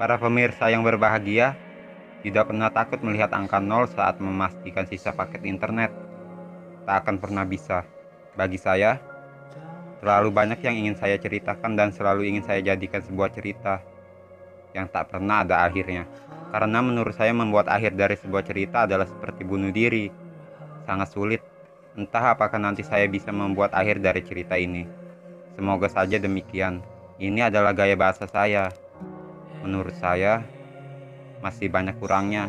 Para pemirsa yang berbahagia, tidak pernah takut melihat angka nol saat memastikan sisa paket internet. Tak akan pernah bisa. Bagi saya, terlalu banyak yang ingin saya ceritakan dan selalu ingin saya jadikan sebuah cerita yang tak pernah ada akhirnya. Karena menurut saya membuat akhir dari sebuah cerita adalah seperti bunuh diri. Sangat sulit. Entah apakah nanti saya bisa membuat akhir dari cerita ini. Semoga saja demikian. Ini adalah gaya bahasa saya. Menurut saya, masih banyak kurangnya.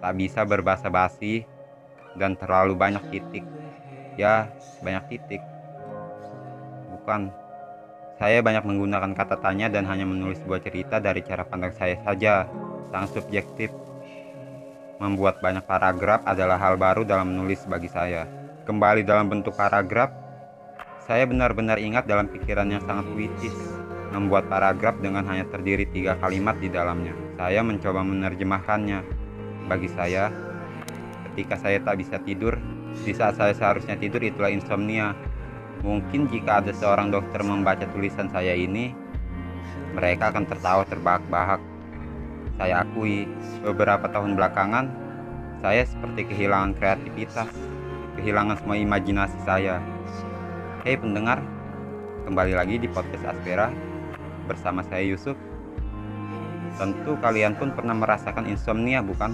Tak bisa berbahasa basi dan terlalu banyak titik. Ya, banyak titik. Bukan. Saya banyak menggunakan kata tanya dan hanya menulis sebuah cerita dari cara pandang saya saja. Sangat subjektif. Membuat banyak paragraf adalah hal baru dalam menulis bagi saya. Kembali dalam bentuk paragraf, saya benar-benar ingat dalam pikiran yang sangat puitis membuat paragraf dengan hanya terdiri tiga kalimat di dalamnya. Saya mencoba menerjemahkannya. Bagi saya, ketika saya tak bisa tidur, di saat saya seharusnya tidur itulah insomnia. Mungkin jika ada seorang dokter membaca tulisan saya ini, mereka akan tertawa terbahak-bahak. Saya akui, beberapa tahun belakangan, saya seperti kehilangan kreativitas, kehilangan semua imajinasi saya. Hei pendengar, kembali lagi di podcast Aspera bersama saya Yusuf. Tentu kalian pun pernah merasakan insomnia bukan?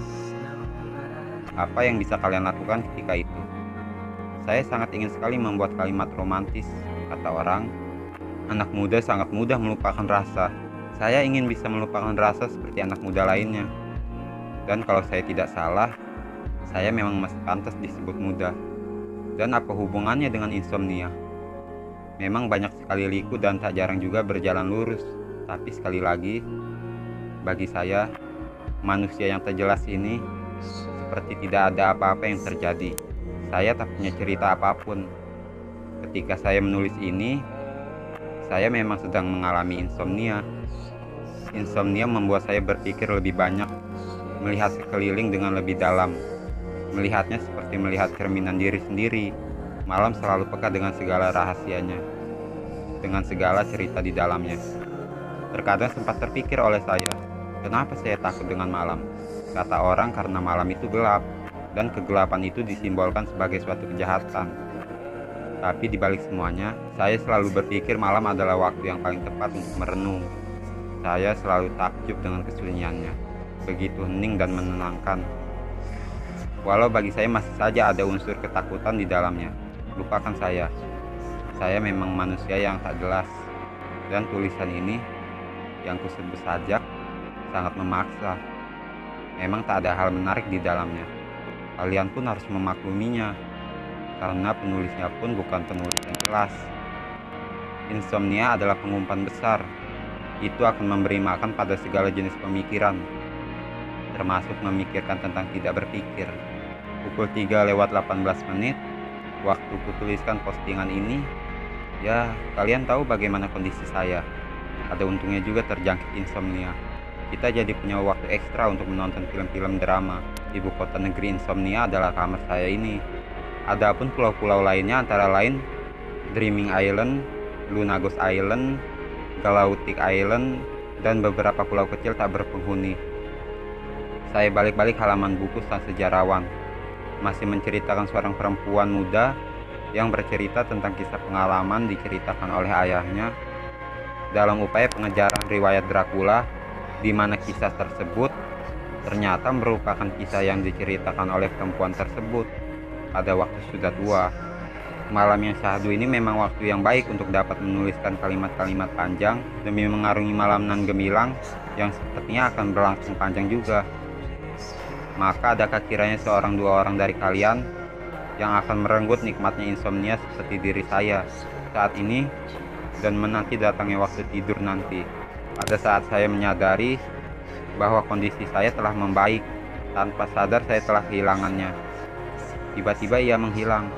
Apa yang bisa kalian lakukan ketika itu? Saya sangat ingin sekali membuat kalimat romantis, kata orang. Anak muda sangat mudah melupakan rasa. Saya ingin bisa melupakan rasa seperti anak muda lainnya. Dan kalau saya tidak salah, saya memang masih pantas disebut muda. Dan apa hubungannya dengan insomnia? Memang banyak sekali liku dan tak jarang juga berjalan lurus. Tapi sekali lagi, bagi saya, manusia yang terjelas ini seperti tidak ada apa-apa yang terjadi. Saya tak punya cerita apa pun. Ketika saya menulis ini, saya memang sedang mengalami insomnia. Insomnia membuat saya berpikir lebih banyak, melihat sekeliling dengan lebih dalam, melihatnya seperti melihat cerminan diri sendiri Malam selalu peka dengan segala rahasianya, dengan segala cerita di dalamnya. Terkadang sempat terpikir oleh saya, kenapa saya takut dengan malam? Kata orang karena malam itu gelap, dan kegelapan itu disimbolkan sebagai suatu kejahatan. Tapi di balik semuanya, saya selalu berpikir malam adalah waktu yang paling tepat untuk merenung. Saya selalu takjub dengan kesunyiannya, begitu hening dan menenangkan. Walau bagi saya masih saja ada unsur ketakutan di dalamnya, lupakan saya. Saya memang manusia yang tak jelas. Dan tulisan ini yang kusebut sajak sangat memaksa. Memang tak ada hal menarik di dalamnya. Kalian pun harus memakluminya. Karena penulisnya pun bukan penulis yang jelas. Insomnia adalah pengumpan besar. Itu akan memberi makan pada segala jenis pemikiran. Termasuk memikirkan tentang tidak berpikir. Pukul 3 lewat 18 menit, waktu kutuliskan postingan ini, ya kalian tahu bagaimana kondisi saya. Ada untungnya juga terjangkit insomnia. Kita jadi punya waktu ekstra untuk menonton film-film drama. Ibu kota negeri insomnia adalah kamar saya ini. Adapun pulau-pulau lainnya antara lain Dreaming Island, Lunagos Island, Galautic Island, dan beberapa pulau kecil tak berpenghuni. Saya balik-balik halaman buku sang sejarawan masih menceritakan seorang perempuan muda yang bercerita tentang kisah pengalaman diceritakan oleh ayahnya dalam upaya pengejaran riwayat Dracula di mana kisah tersebut ternyata merupakan kisah yang diceritakan oleh perempuan tersebut pada waktu sudah tua. Malam yang syahdu ini memang waktu yang baik untuk dapat menuliskan kalimat-kalimat panjang demi mengarungi malam nan gemilang yang sepertinya akan berlangsung panjang juga. Maka adakah kiranya seorang dua orang dari kalian yang akan merenggut nikmatnya insomnia seperti diri saya saat ini dan menanti datangnya waktu tidur nanti. Pada saat saya menyadari bahwa kondisi saya telah membaik, tanpa sadar saya telah kehilangannya. Tiba-tiba ia menghilang,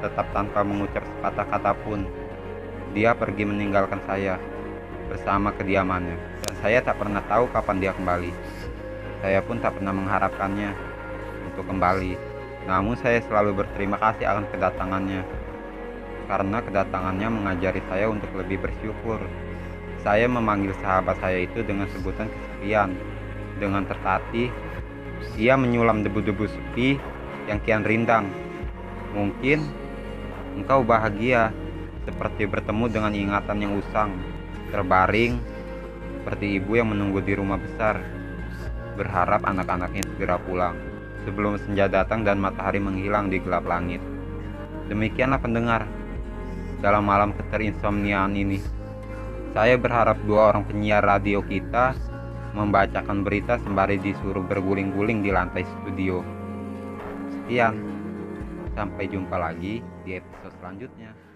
tetap tanpa mengucap sepatah kata pun. Dia pergi meninggalkan saya bersama kediamannya, dan saya tak pernah tahu kapan dia kembali. Saya pun tak pernah mengharapkannya untuk kembali. Namun saya selalu berterima kasih akan kedatangannya. Karena kedatangannya mengajari saya untuk lebih bersyukur. Saya memanggil sahabat saya itu dengan sebutan kesepian. Dengan tertatih, ia menyulam debu-debu sepi yang kian rindang. Mungkin engkau bahagia seperti bertemu dengan ingatan yang usang, terbaring seperti ibu yang menunggu di rumah besar, berharap anak-anaknya segera pulang sebelum senja datang dan matahari menghilang di gelap langit. Demikianlah pendengar, dalam malam keterinsomniaan ini, saya berharap dua orang penyiar radio kita membacakan berita sembari disuruh berguling-guling di lantai studio. Sekian, sampai jumpa lagi di episode selanjutnya.